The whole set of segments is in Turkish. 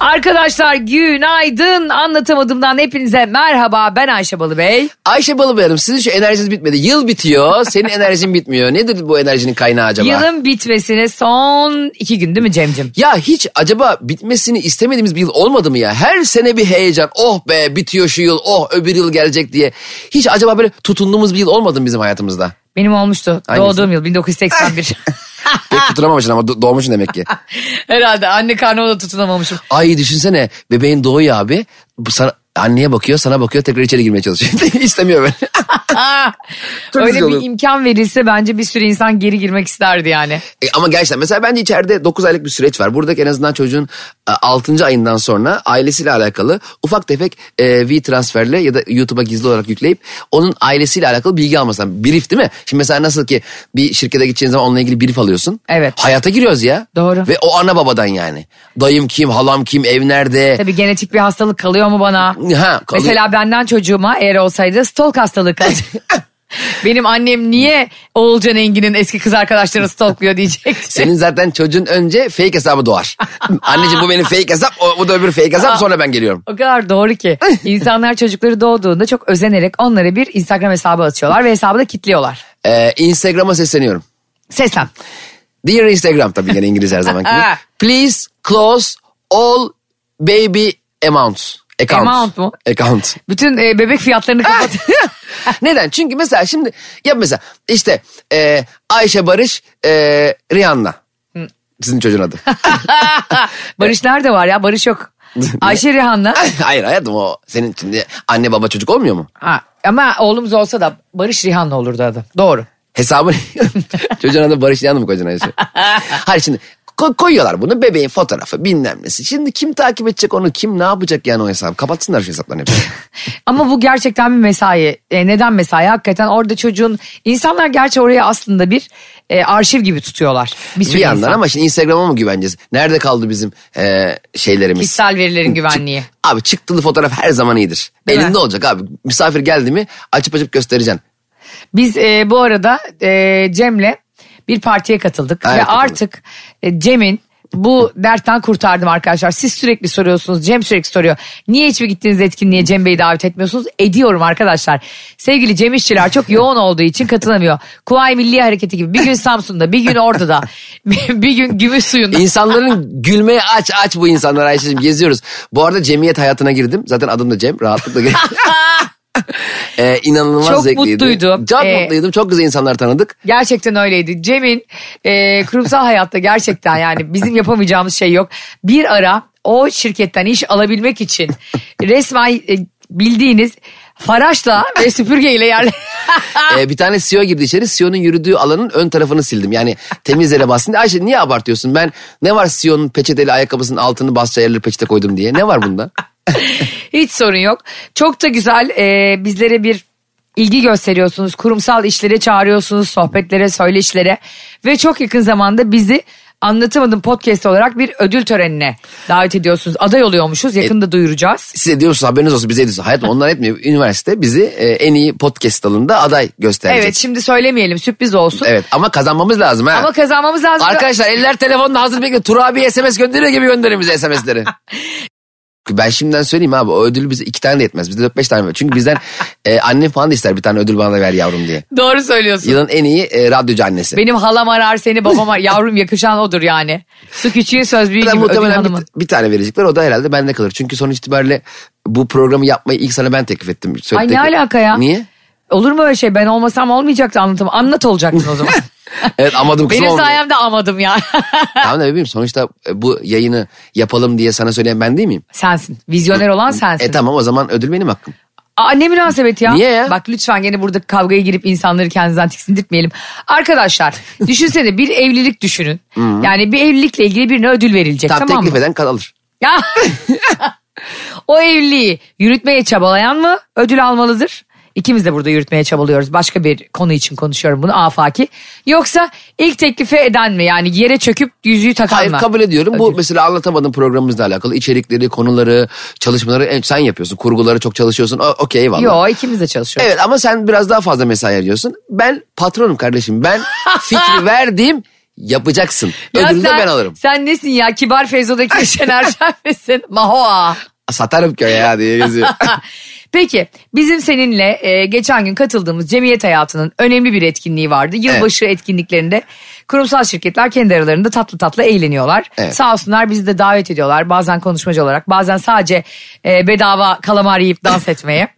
Arkadaşlar günaydın anlatamadığımdan hepinize merhaba ben Ayşe Balıbey. Ayşe Balıbey Hanım sizin şu enerjiniz bitmedi. Yıl bitiyor senin enerjin bitmiyor. Nedir bu enerjinin kaynağı acaba? Yılın bitmesine son iki gün değil mi Cem'cim? Ya hiç acaba bitmesini istemediğimiz bir yıl olmadı mı ya? Her sene bir heyecan. Oh be bitiyor şu yıl. Oh öbür yıl gelecek diye. Hiç acaba böyle tutunduğumuz bir yıl olmadı mı bizim hayatımızda? Benim olmuştu Hangisi? doğduğum yıl 1981. Pek tutunamamışsın ama do- doğmuşsun demek ki. Herhalde anne karnıma da tutunamamışım. Ay düşünsene bebeğin doğuyor abi. Bu sana anneye bakıyor sana bakıyor tekrar içeri girmeye çalışıyor. İstemiyor böyle. Öyle bir olur. imkan verilse bence bir sürü insan geri girmek isterdi yani. E, ama gerçekten mesela bence içeride 9 aylık bir süreç var. Buradaki en azından çocuğun 6. ayından sonra ailesiyle alakalı ufak tefek e, V-transferle ya da YouTube'a gizli olarak yükleyip onun ailesiyle alakalı bilgi almasından. Brief değil mi? Şimdi mesela nasıl ki bir şirkete gideceğin zaman onunla ilgili brief alıyorsun. Evet. Hayata giriyoruz ya. Doğru. Ve o ana babadan yani. Dayım kim, halam kim, ev nerede? Tabii genetik bir hastalık kalıyor mu bana? Ha, kalıyor. Mesela benden çocuğuma eğer olsaydı stalk hastalığı kalacak. Benim annem niye Oğulcan Engin'in eski kız arkadaşlarını stalkluyor diyecekti. Senin zaten çocuğun önce fake hesabı doğar. Anneciğim bu benim fake hesap, o, bu da öbür fake hesap sonra ben geliyorum. O kadar doğru ki. İnsanlar çocukları doğduğunda çok özenerek onlara bir Instagram hesabı açıyorlar ve hesabı da kilitliyorlar. Ee, Instagram'a sesleniyorum. Seslen. Dear Instagram tabii gene İngiliz her zaman gibi. Please close all baby amounts. Account. Amount mu? Account. Bütün e, bebek fiyatlarını kapat. Neden? Çünkü mesela şimdi ya mesela işte e, Ayşe Barış e, Rihanna. Sizin çocuğun adı. Barış nerede var ya? Barış yok. Ayşe Rihanna. Hayır hayatım o senin şimdi anne baba çocuk olmuyor mu? Ha, ama oğlumuz olsa da Barış Rihanna olurdu adı. Doğru. Hesabı çocuğun adı Barış Rihanna mı koyacaksın Ayşe? Hayır şimdi ko- koyuyorlar bunu bebeğin fotoğrafı bilmem nesi. Şimdi kim takip edecek onu kim ne yapacak yani o hesabı? Kapatsınlar şu hesaplarını hepsini. Ama bu gerçekten bir mesai. E, neden mesai? Hakikaten orada çocuğun... insanlar gerçi oraya aslında bir e, arşiv gibi tutuyorlar. Bir sürü bir yandan insan. ama şimdi Instagram'a mı güveneceğiz? Nerede kaldı bizim e, şeylerimiz? Kişisel verilerin güvenliği. Abi çıktılı fotoğraf her zaman iyidir. Değil Elinde mi? olacak abi. Misafir geldi mi açıp açıp göstereceksin. Biz e, bu arada e, Cem'le bir partiye katıldık. Evet, ve artık e, Cem'in bu dertten kurtardım arkadaşlar. Siz sürekli soruyorsunuz. Cem sürekli soruyor. Niye hiçbir gittiğiniz etkinliğe Cem Bey'i davet etmiyorsunuz? Ediyorum arkadaşlar. Sevgili Cem İşçiler çok yoğun olduğu için katılamıyor. Kuvayi Milli Hareketi gibi bir gün Samsun'da bir gün Ordu'da bir gün Gümüş Suyu'nda. İnsanların gülmeye aç aç bu insanlar Ayşe'cim geziyoruz. Bu arada cemiyet hayatına girdim. Zaten adım da Cem. Rahatlıkla. ee, inanılmaz Çok zevkliydi. mutluydum. Çok Ee, mutluydum. Çok güzel insanlar tanıdık. Gerçekten öyleydi. Cem'in e, kurumsal hayatta gerçekten yani bizim yapamayacağımız şey yok. Bir ara o şirketten iş alabilmek için resmen e, bildiğiniz faraşla ve süpürgeyle yerle... Ee, bir tane CEO girdi içeri. CEO'nun yürüdüğü alanın ön tarafını sildim. Yani temiz yere bastım. Ayşe niye abartıyorsun? Ben ne var CEO'nun peçeteli ayakkabısının altını basacağı yerleri peçete koydum diye. Ne var bunda? Hiç sorun yok. Çok da güzel e, bizlere bir ilgi gösteriyorsunuz. Kurumsal işlere çağırıyorsunuz, sohbetlere, söyleşilere ve çok yakın zamanda bizi Anlatamadım podcast olarak bir ödül törenine davet ediyorsunuz. Aday oluyormuşuz. Yakında duyuracağız. Size diyor musunuz haberiniz olsun bize ediyorsun. Hayatım onlar etmiyor. Üniversite bizi e, en iyi podcast dalında aday gösterecek. Evet şimdi söylemeyelim sürpriz olsun. Evet ama kazanmamız lazım ha. Ama kazanmamız lazım. Arkadaşlar eller telefonla hazır bekliyor. Tur abi SMS gönderiyor gibi gönderin bize SMS'leri. Ben şimdiden söyleyeyim abi o ödül bize iki tane de yetmez. Bizde dört beş tane var. Çünkü bizden e, annem falan da ister bir tane ödül bana da ver yavrum diye. Doğru söylüyorsun. Yılın en iyi e, radyocu annesi. Benim halam arar seni babam arar. Yavrum yakışan odur yani. Su küçüğün söz büyüğü gibi ödül muhtemelen hanımın. bir, bir tane verecekler o da herhalde bende kalır. Çünkü sonuç itibariyle bu programı yapmayı ilk sana ben teklif ettim. Söyle Ay ne alaka ya? Niye? Olur mu öyle şey? Ben olmasam olmayacaktı anlatım. Anlat olacaktın o zaman. Evet amadım kısmı Benim olmuyor. sayemde amadım ya. Tamam da bebeğim sonuçta e, bu yayını yapalım diye sana söyleyen ben değil miyim? sensin. Vizyoner olan sensin. E tamam o zaman ödül benim hakkım. Aa, ne münasebet ya. Niye ya? Bak lütfen gene burada kavgaya girip insanları kendinizden tiksindirtmeyelim. Arkadaşlar düşünsene bir evlilik düşünün. Yani bir evlilikle ilgili birine ödül verilecek Tamam, tamam, teklif mı? eden kalır. Ya. o evliliği yürütmeye çabalayan mı ödül almalıdır? İkimiz de burada yürütmeye çabalıyoruz. Başka bir konu için konuşuyorum bunu afaki. Yoksa ilk teklifi eden mi? Yani yere çöküp yüzüğü takan Hayır mı? kabul ediyorum. Bu Ödül. mesela anlatamadığım programımızla alakalı içerikleri, konuları, çalışmaları en- sen yapıyorsun. Kurguları çok çalışıyorsun. O- Okey eyvallah. Yo ikimiz de çalışıyoruz. Evet ama sen biraz daha fazla mesai harcıyorsun. Ben patronum kardeşim. Ben fikri verdiğim yapacaksın. Ya Ödülünü de sen, ben alırım. Sen nesin ya? Kibar Feyzo'daki Şener Şen misin? Mahoa. Satarım köye ya diye geziyor. Peki bizim seninle e, geçen gün katıldığımız cemiyet hayatının önemli bir etkinliği vardı. Yılbaşı etkinliklerinde kurumsal şirketler kendi aralarında tatlı tatlı eğleniyorlar. Evet. Sağ olsunlar bizi de davet ediyorlar. Bazen konuşmacı olarak bazen sadece e, bedava kalamar yiyip dans etmeye.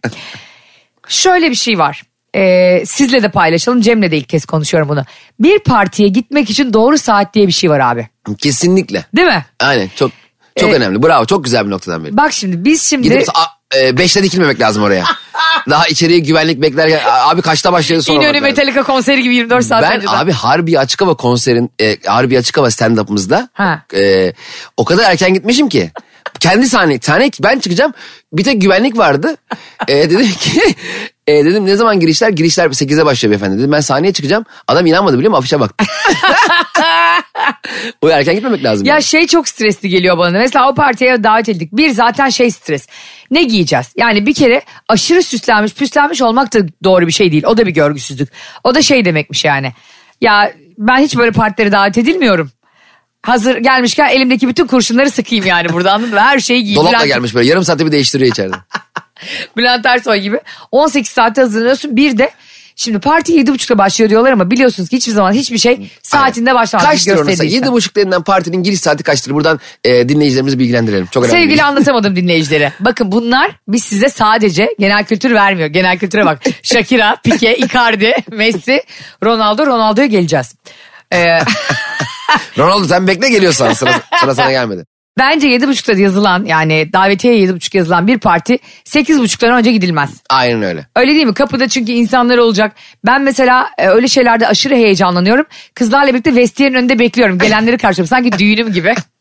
Şöyle bir şey var. E, sizle de paylaşalım. Cem'le de ilk kez konuşuyorum bunu. Bir partiye gitmek için doğru saat diye bir şey var abi. Kesinlikle. Değil mi? Aynen çok çok Evet. önemli. Bravo çok güzel bir noktadan beri. Bak şimdi biz şimdi... Gidip a, e, beşte dikilmemek lazım oraya. Daha içeriye güvenlik beklerken "A- abi kaçta başlıyor sonra. İnönü Metallica konseri gibi 24 saat Ben önceden. abi Harbi Açık Hava konserin, e, Harbi Açık Hava stand-up'ımızda Ha. e, o kadar erken gitmişim ki. Kendi sahne, sahne ben çıkacağım. Bir tek güvenlik vardı. E, dedim ki e, dedim ne zaman girişler? Girişler 8'e başlıyor beyefendi. Dedim ben sahneye çıkacağım. Adam inanmadı biliyor musun? Afişe baktı. o erken gitmemek lazım. Ya yani. şey çok stresli geliyor bana. Mesela o partiye davet edildik. Bir zaten şey stres. Ne giyeceğiz? Yani bir kere aşırı süslenmiş püslenmiş olmak da doğru bir şey değil. O da bir görgüsüzlük. O da şey demekmiş yani. Ya ben hiç böyle partilere davet edilmiyorum. Hazır gelmişken elimdeki bütün kurşunları sıkayım yani burada anladın mı? Her şeyi giyeyim. Dolapla Bülent- gelmiş böyle yarım saatte bir değiştiriyor içeride. Bülent Ersoy gibi. 18 saatte hazırlanıyorsun. Bir de şimdi parti 7.30'da başlıyor diyorlar ama biliyorsunuz ki hiçbir zaman hiçbir şey saatinde başlamaz. Kaçtır gösteriliyse. Yedi buçuk denilen partinin giriş saati kaçtır? Buradan e, dinleyicilerimizi bilgilendirelim. Çok önemli. Sevgili anlatamadım dinleyicilere. Bakın bunlar biz size sadece genel kültür vermiyor. Genel kültüre bak. Shakira, Pique, Icardi, Messi, Ronaldo, Ronaldo'ya geleceğiz. Ee, Ronaldo sen bekle geliyorsan sıra, sıra sana gelmedi. bence 7.30'da yazılan yani davetiye 7.30 yazılan bir parti 8.30'dan önce gidilmez. Aynen öyle. Öyle değil mi? Kapıda çünkü insanlar olacak. Ben mesela e, öyle şeylerde aşırı heyecanlanıyorum. Kızlarla birlikte vestiyerin önünde bekliyorum. Gelenleri karşılıyorum. Sanki düğünüm gibi.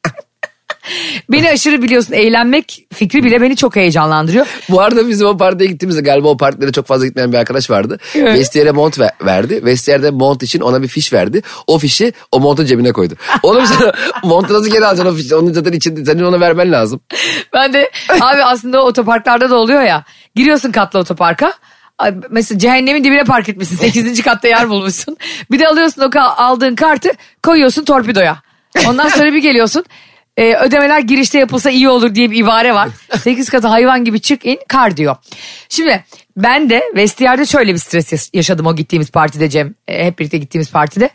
beni aşırı biliyorsun eğlenmek fikri bile beni çok heyecanlandırıyor. Bu arada bizim o partiye gittiğimizde galiba o partilere çok fazla gitmeyen bir arkadaş vardı. Evet. Vestiyere mont ver- verdi. Vestiyerde mont için ona bir fiş verdi. O fişi o montun cebine koydu. Oğlum sen montu nasıl geri alacaksın o fişi? Onun zaten içinde senin ona vermen lazım. Ben de abi aslında o otoparklarda da oluyor ya. Giriyorsun katlı otoparka. Mesela cehennemin dibine park etmişsin. 8. katta yer bulmuşsun. Bir de alıyorsun o aldığın kartı koyuyorsun torpidoya. Ondan sonra bir geliyorsun. E, ödemeler girişte yapılsa iyi olur diye bir ibare var. 8 katı hayvan gibi çık in kar diyor. Şimdi ben de vestiyerde şöyle bir stres yaşadım o gittiğimiz partide Cem. E, hep birlikte gittiğimiz partide.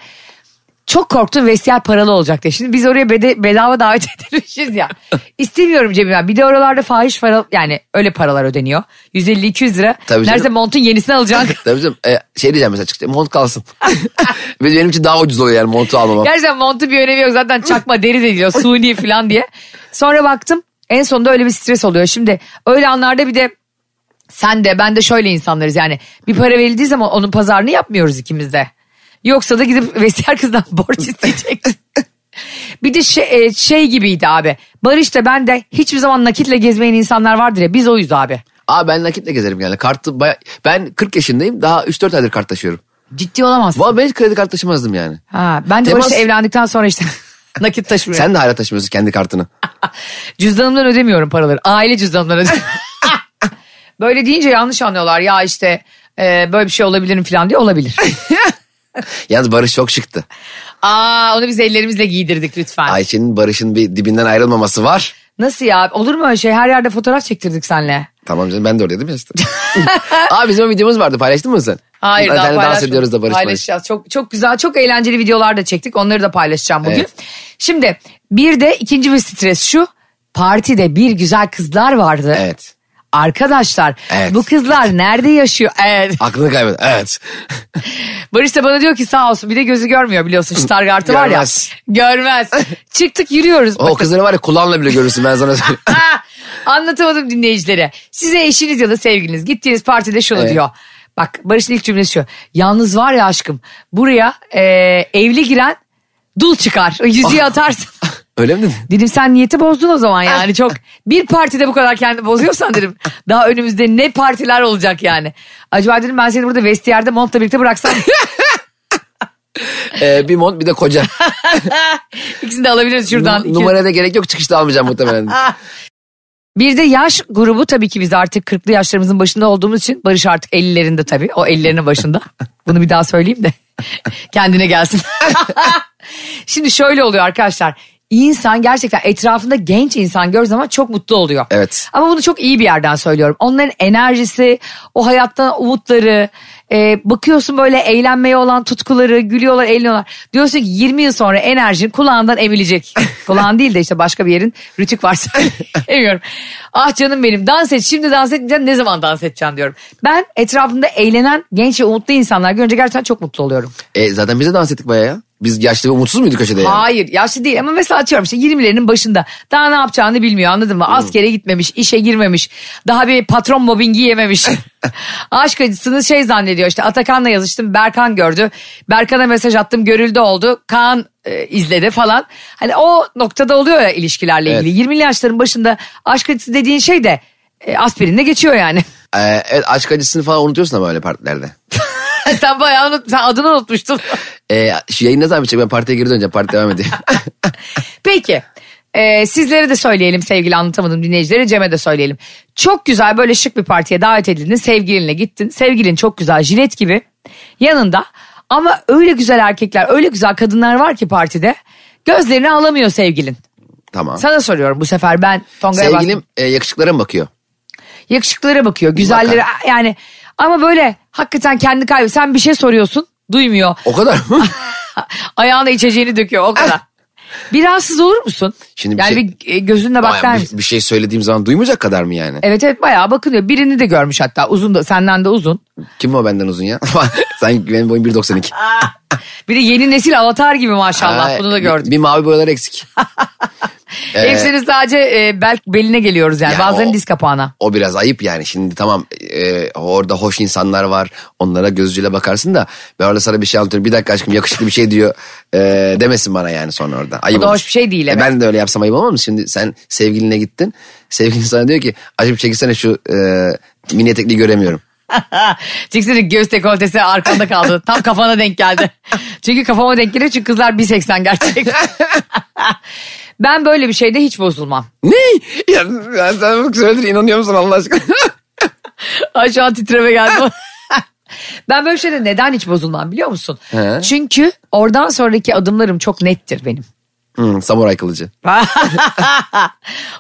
Çok korktum vestiyer paralı olacak diye. Şimdi biz oraya bede- bedava davet edilmişiz ya. İstemiyorum Cemil abi. Bir de oralarda fahiş para yani öyle paralar ödeniyor. 150-200 lira. Tabii canım. montun yenisini alacaksın. Tabii canım e, şey diyeceğim mesela çıkacak mont kalsın. Benim için daha ucuz oluyor yani montu almamam. Gerçekten montun bir önemi yok. Zaten çakma deri de diyor. Suni falan diye. Sonra baktım en sonunda öyle bir stres oluyor. Şimdi öyle anlarda bir de sen de ben de şöyle insanlarız yani. Bir para verildiği zaman onun pazarını yapmıyoruz ikimiz de. Yoksa da gidip vestiyer kızdan borç isteyecek. bir de şey, e, şey gibiydi abi. Barış da ben de hiçbir zaman nakitle gezmeyen insanlar vardır ya. Biz oyuz abi. Aa ben nakitle gezerim yani. Kartı baya... Ben 40 yaşındayım daha 3-4 aydır kart taşıyorum. Ciddi olamazsın. Valla ben hiç kredi kart taşımazdım yani. Ha, ben de Temas- Barış'la evlendikten sonra işte nakit taşımıyorum. Sen de hala taşımıyorsun kendi kartını. Cüzdanımdan ödemiyorum paraları. Aile cüzdanımdan ödemiyorum. Böyle deyince yanlış anlıyorlar. Ya işte e, böyle bir şey olabilir mi falan diye olabilir. Yalnız Barış çok şıktı. Aa onu biz ellerimizle giydirdik lütfen. Ayşe'nin Barış'ın bir dibinden ayrılmaması var. Nasıl ya? Olur mu öyle şey? Her yerde fotoğraf çektirdik senle. Tamam canım ben de oradaydım ya işte. Aa bizim o videomuz vardı paylaştın mı sen? Hayır daha tane dans paylaşmadık. ediyoruz da Barış Barış. Paylaşacağız. Çok, çok güzel, çok eğlenceli videolar da çektik. Onları da paylaşacağım bugün. Evet. Şimdi bir de ikinci bir stres şu. Partide bir güzel kızlar vardı. Evet. Arkadaşlar Evet. bu kızlar nerede yaşıyor? Evet. Aklını kaybet. Evet. Barış da bana diyor ki sağ olsun bir de gözü görmüyor biliyorsun Stargard'ı var ya. Görmez. Çıktık yürüyoruz. O kızları var ya kulağınla bile görürsün ben sana söyleyeyim. Ha, Anlatamadım dinleyicilere. Size eşiniz ya da sevgiliniz gittiğiniz partide şunu Evet. diyor. Bak Barış'ın ilk cümlesi şu. Yalnız var ya aşkım buraya e, evli giren dul çıkar. Yüzüğü atarsın. Öyle mi dedin? Dedim sen niyeti bozdun o zaman yani çok. Bir partide bu kadar kendi bozuyorsan dedim. Daha önümüzde ne partiler olacak yani. Acaba dedim ben seni burada vestiyerde montla birlikte bıraksam. Ee, bir mont bir de koca. İkisini de alabiliriz şuradan. Num- İki- numaraya da gerek yok çıkışta almayacağım muhtemelen. Bir de yaş grubu tabii ki biz artık 40'lı yaşlarımızın başında olduğumuz için Barış artık 50'lerinde tabii. O 50'lerinin başında. Bunu bir daha söyleyeyim de kendine gelsin. Şimdi şöyle oluyor arkadaşlar. İnsan gerçekten etrafında genç insan gördüğü zaman çok mutlu oluyor. Evet. Ama bunu çok iyi bir yerden söylüyorum. Onların enerjisi, o hayattan umutları, e, bakıyorsun böyle eğlenmeye olan tutkuları, gülüyorlar, eğleniyorlar. Diyorsun ki 20 yıl sonra enerjin kulağından emilecek. Kulağın değil de işte başka bir yerin rütük varsa emiyorum. Ah canım benim dans et şimdi dans etmeyeceksin ne zaman dans edeceksin diyorum. Ben etrafımda eğlenen genç ve umutlu insanlar görünce gerçekten çok mutlu oluyorum. E, zaten biz de dans ettik bayağı ya. Biz yaşlı ve umutsuz muyduk köşede yani? Hayır yaşlı değil ama mesela atıyorum işte 20'lerinin başında daha ne yapacağını bilmiyor anladın mı? Askere gitmemiş, işe girmemiş, daha bir patron mobbingi yememiş. Aşk acısını şey zannediyor işte Atakan'la yazıştım Berkan gördü. Berkan'a mesaj attım görüldü oldu. Kaan e, izledi falan. Hani o noktada oluyor ya ilişkilerle Evet. ilgili. 20'li yaşların başında aşk acısı dediğin şey de e, aspirinle geçiyor yani. Ee, evet aşk acısını falan unutuyorsun ama öyle partilerde. sen bayağı unut, sen adını unutmuştun. Ee, şu yayın ne zaman bitecek? Ben partiye geri döneceğim. Parti devam ediyor. Peki. Ee, sizlere de söyleyelim sevgili anlatamadım dinleyicilere Cem'e de söyleyelim. Çok güzel böyle şık bir partiye davet edildin sevgilinle gittin. Sevgilin çok güzel jilet gibi yanında ama öyle güzel erkekler öyle güzel kadınlar var ki partide gözlerini alamıyor sevgilin. tamam. Sana soruyorum bu sefer ben Tonga'ya Sevgilim bastım. e, yakışıklara mı bakıyor? Yakışıklılara bakıyor güzellere yani ama böyle hakikaten kendi kaybı sen bir şey soruyorsun duymuyor. O kadar mı? Ayağına içeceğini döküyor o kadar. Bir rahatsız olur musun? Şimdi bir yani şey- bir e, gözünle bak der bir, misin? bir şey söylediğim zaman duymayacak kadar mı yani? Evet evet bayağı bakılıyor. Birini de görmüş hatta uzun da senden de uzun. Kim o benden uzun ya? Sen benim boyum 1.92. Bir de yeni nesil avatar gibi maşallah Ay, bunu da bir- gördüm. Bir, mavi boyalar eksik. Ee, Hepsinin sadece e, bel, beline geliyoruz yani Ya bazılarının o- diz kapağına. O biraz ayıp yani. Şimdi tamam e, orada hoş insanlar var. Onlara gözcüyle bakarsın da ben orada sana bir şey anlatıyorum. Bir dakika aşkım yakışıklı bir şey diyor e, demesin bana yani sonra orada. Ayıp O da olur. hoş bir şey değil, E, ben de öyle yapsam ayıp olmaz mı? Şimdi sen sevgiline gittin. Sevgilin sana diyor ki aşkım çekilsene şu e, mini etekliği göremiyorum. Çıksana göğüs dekoltesi arkanda kaldı. Tam kafana denk geldi. Çünkü kafama denk geliyor çünkü kızlar 1.80 gerçekten. ben böyle bir şeyde hiç bozulmam. Ne? Ya, ya sen bu söyledin inanıyor musun Allah aşkına? Ay şu an titreme geldi. ben böyle bir şeyde neden hiç bozulmam biliyor musun? He. Çünkü oradan sonraki adımlarım çok nettir benim. hmm, samuray kılıcı.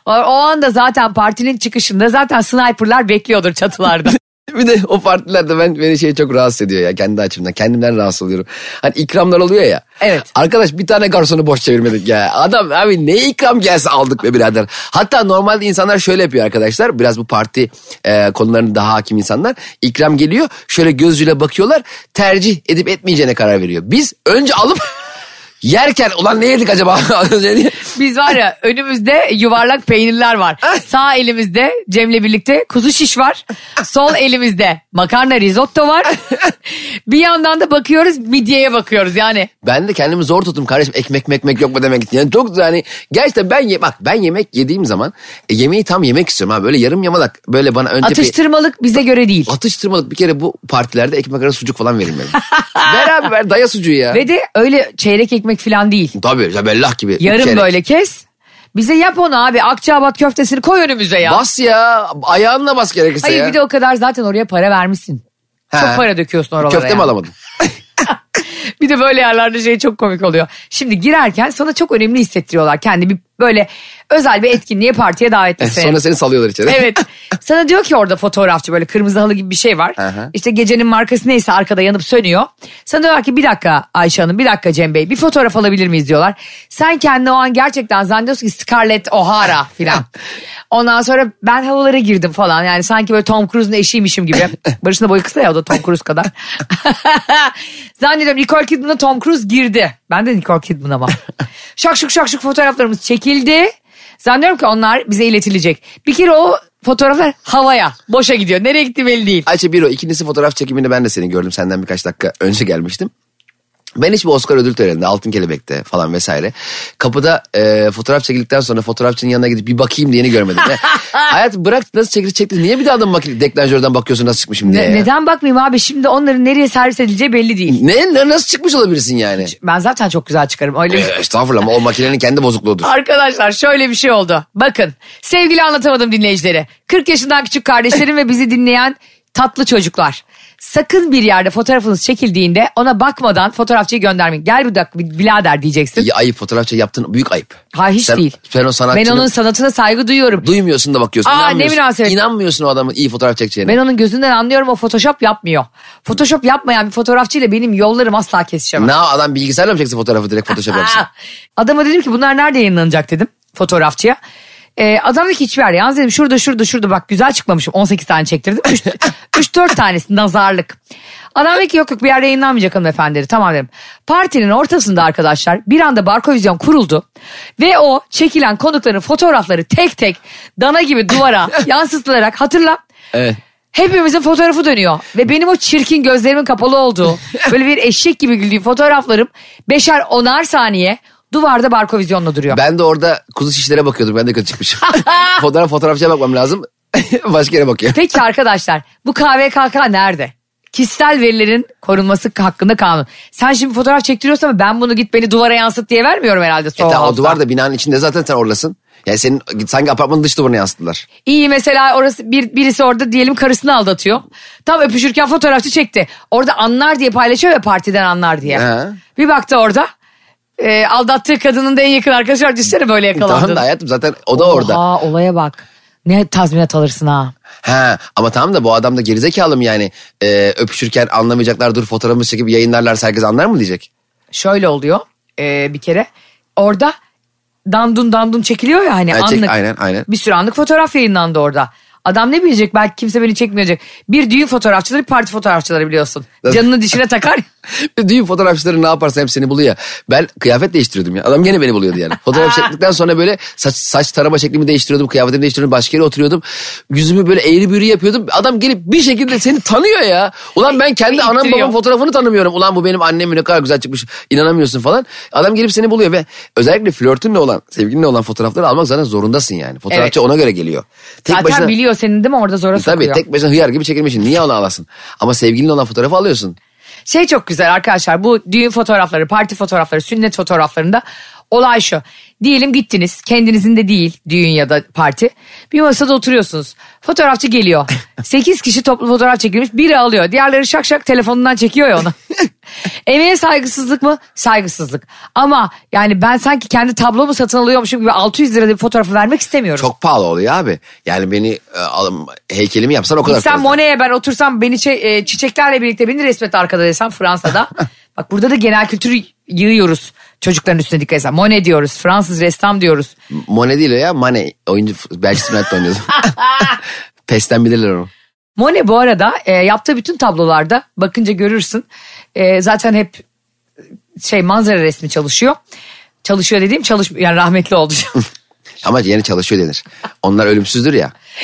o, o anda zaten partinin çıkışında zaten sniperlar bekliyordur çatılarda. Bir de o partilerde ben beni şey çok rahatsız ediyor ya kendi açımdan. Kendimden rahatsız oluyorum. Hani ikramlar oluyor ya. Evet. Arkadaş bir tane garsonu boş çevirmedik ya. Adam abi ne ikram gelse aldık be birader. Hatta normalde insanlar şöyle yapıyor arkadaşlar. Biraz bu parti e, konularına daha hakim insanlar. İkram geliyor şöyle gözüyle bakıyorlar. Tercih edip etmeyeceğine karar veriyor. Biz önce alıp yerken ulan ne yedik acaba? Biz var ya önümüzde yuvarlak peynirler var. Sağ elimizde Cem'le birlikte kuzu şiş var. Sol elimizde makarna risotto var. bir yandan da bakıyoruz midyeye bakıyoruz yani. Ben de kendimi zor tuttum kardeşim ekmek mekmek yok mu demek için. Yani çok yani gerçekten ben ye, bak ben yemek yediğim zaman e, yemeği tam yemek istiyorum ha böyle yarım yamalak böyle bana önce bir Atıştırmalık bize göre değil. atıştırmalık bir kere bu partilerde ekmek arası sucuk falan verin benim. ver abi ver daya sucuğu ya. Ve de öyle çeyrek ekmek falan değil. Tabii zebellah gibi. Yarım Çeyrek. böyle kes. Bize yap onu abi. Akçaabat köftesini koy önümüze ya. Bas ya ayağınla bas gerekirse Hayır ya. bir de o kadar zaten oraya para vermişsin. Ha. Çok para döküyorsun oralara. Köfte mi yani. alamadın? Bir de böyle yerlerde şey çok komik oluyor. Şimdi girerken sana çok önemli hissettiriyorlar. Kendi bir böyle özel bir etkinliğe partiye davetlisin. Sonra seni salıyorlar içeri. Evet. Sana diyor ki orada fotoğrafçı böyle kırmızı halı gibi bir şey var. Aha. İşte gecenin markası neyse arkada yanıp sönüyor. Sana diyorlar ki bir dakika Ayşe Hanım bir dakika Cem Bey bir fotoğraf alabilir miyiz diyorlar. Sen kendini o an gerçekten zannediyorsun ki Scarlett O'Hara filan. Ondan sonra ben havalara girdim falan yani sanki böyle Tom Cruise'un eşiymişim gibi. Barış'ın da boyu kısa ya o da Tom Cruise kadar. Zannediyorum Nicole Kidman'a Tom Cruise girdi. Ben de Nicole Kidman ama. şakşuk şakşuk fotoğraflarımız çekildi. Zannediyorum ki onlar bize iletilecek. Bir kere o fotoğraflar havaya, boşa gidiyor. Nereye gitti belli değil. Ayşe bir o ikincisi fotoğraf çekiminde ben de seni gördüm senden birkaç dakika önce gelmiştim. Ben hiçbir Oscar ödül töreninde, Altın Kelebek'te falan vesaire. Kapıda e, fotoğraf çekildikten sonra fotoğrafçının yanına gidip bir bakayım diyeni görmedim. Hayat bırak nasıl çekildi çekti. Niye bir daha adam deklanjörden bakıyorsun nasıl çıkmışım diye. Ne- ya? neden bakmayayım abi şimdi onların nereye servis edileceği belli değil. Ne, ne- nasıl çıkmış olabilirsin yani? Ben zaten çok güzel çıkarım. Öyle. E, estağfurullah ama o makinenin kendi bozukluğudur. Arkadaşlar şöyle bir şey oldu. Bakın sevgili anlatamadım dinleyicileri. 40 yaşından küçük kardeşlerim ve bizi dinleyen tatlı çocuklar. Sakın bir yerde fotoğrafınız çekildiğinde ona bakmadan fotoğrafçıyı göndermeyin. Gel bir dakika bir birader diyeceksin. İyi, ayıp fotoğrafçı yaptın büyük ayıp. Ha hiç sen, değil. Sen o sanatçının Ben onun sanatına saygı duyuyorum. duymuyorsun da bakıyorsun. Aa, ne münasebet. İnanmıyorsun o adamın iyi fotoğraf çekeceğine. Ben onun gözünden anlıyorum o photoshop yapmıyor. Photoshop yapmayan bir fotoğrafçıyla benim yollarım asla kesişemez. Ne adam bilgisayarla mı çeksin fotoğrafı direkt photoshop yapsın? Adama dedim ki bunlar nerede yayınlanacak dedim fotoğrafçıya. Ee, adam dedi ki hiçbir yer. Yalnız dedim şurada şurada şurada bak güzel çıkmamışım. 18 tane çektirdim. 3-4 tanesi nazarlık. Adam dedi ki yok yok bir yerde yayınlanmayacak hanımefendi dedi. Tamam dedim. Partinin ortasında arkadaşlar bir anda Barkovizyon kuruldu. Ve o çekilen konukların fotoğrafları tek tek dana gibi duvara yansıtılarak hatırla. Evet. Hepimizin fotoğrafı dönüyor. Ve benim o çirkin gözlerimin kapalı olduğu böyle bir eşek gibi güldüğüm fotoğraflarım beşer onar saniye duvarda barkovizyonla duruyor. Ben de orada kuzu şişlere bakıyordum. Ben de kötü çıkmışım. Fotoğraf fotoğrafçıya bakmam lazım. Başka yere bakıyor. Peki arkadaşlar bu KVKK nerede? Kişisel verilerin korunması hakkında kanun. Sen şimdi fotoğraf çektiriyorsan ama ben bunu git beni duvara yansıt diye vermiyorum herhalde. E tamam, o duvar da binanın içinde zaten sen oradasın. Yani senin sanki apartmanın dış duvarına yansıttılar. İyi mesela orası bir, birisi orada diyelim karısını aldatıyor. Tam öpüşürken fotoğrafçı çekti. Orada anlar diye paylaşıyor ya partiden anlar diye. He. Bir baktı orada. E, aldattığı kadının da en yakın arkadaşı var. Düşünsene böyle yakalandın. Tamam da hayatım zaten o da orada. Oha olaya bak. Ne tazminat alırsın ha. Ha, ama tamam da bu adam da gerizekalı mı yani? Ee, öpüşürken anlamayacaklar dur fotoğrafımızı çekip yayınlarlarsa herkes anlar mı diyecek? Şöyle oluyor e, bir kere. Orada dandun dandun çekiliyor ya hani Ha, çek- anlık. aynen, aynen. Bir sürü anlık fotoğraf yayınlandı orada. Adam ne bilecek belki kimse beni çekmeyecek. Bir düğün fotoğrafçıları bir parti fotoğrafçıları biliyorsun. Canını dişine takar. Düğün fotoğrafçıları ne yaparsa hep seni buluyor. Ben kıyafet değiştiriyordum ya. Adam gene beni buluyordu yani. Fotoğraf çektikten sonra böyle saç, saç tarama şeklimi değiştiriyordum. Kıyafetimi değiştiriyordum. Başka yere oturuyordum. Yüzümü böyle eğri büğrü yapıyordum. Adam gelip bir şekilde seni tanıyor ya. Ulan ben kendi anam babam fotoğrafını tanımıyorum. Ulan bu benim annem ne kadar güzel çıkmış. İnanamıyorsun falan. Adam gelip seni buluyor ve özellikle flörtünle olan, sevgilinle olan fotoğrafları almak zaten zorundasın yani. Fotoğrafçı Evet. ona göre geliyor. Tek Zaten başına, biliyor senin değil mi orada zora Tabii sokuyor. tek başına hıyar gibi çekilmişsin. Niye onu alasın? Ama sevgilinle olan fotoğrafı alıyorsun. Şey çok güzel arkadaşlar bu düğün fotoğrafları, parti fotoğrafları, sünnet fotoğraflarında olay şu. Diyelim gittiniz kendinizin de değil düğün ya da parti. Bir masada oturuyorsunuz. Fotoğrafçı geliyor. 8 kişi toplu fotoğraf çekilmiş. Biri alıyor. Diğerleri şak şak telefonundan çekiyor ya onu. Emeğe saygısızlık mı? Saygısızlık. Ama yani ben sanki kendi tablomu satın alıyormuşum gibi 600 lirada bir fotoğrafı vermek istemiyorum. Çok pahalı oluyor abi. Yani beni e, alım, heykelimi yapsan o kadar fazla. Monet'e ben otursam beni çe- e, çiçeklerle birlikte beni resmet arkada desem Fransa'da. Bak burada da genel kültür yığıyoruz çocukların üstüne dikkat etsen. Monet diyoruz, Fransız ressam diyoruz. Monet değil o ya Mane. Oyuncu Belçika United'da oynuyordu. Pesten bilirler onu. Monet bu arada e, yaptığı bütün tablolarda bakınca görürsün. E, zaten hep şey manzara resmi çalışıyor. Çalışıyor dediğim çalış yani rahmetli oldu. Ama yeni çalışıyor denir. Onlar ölümsüzdür ya.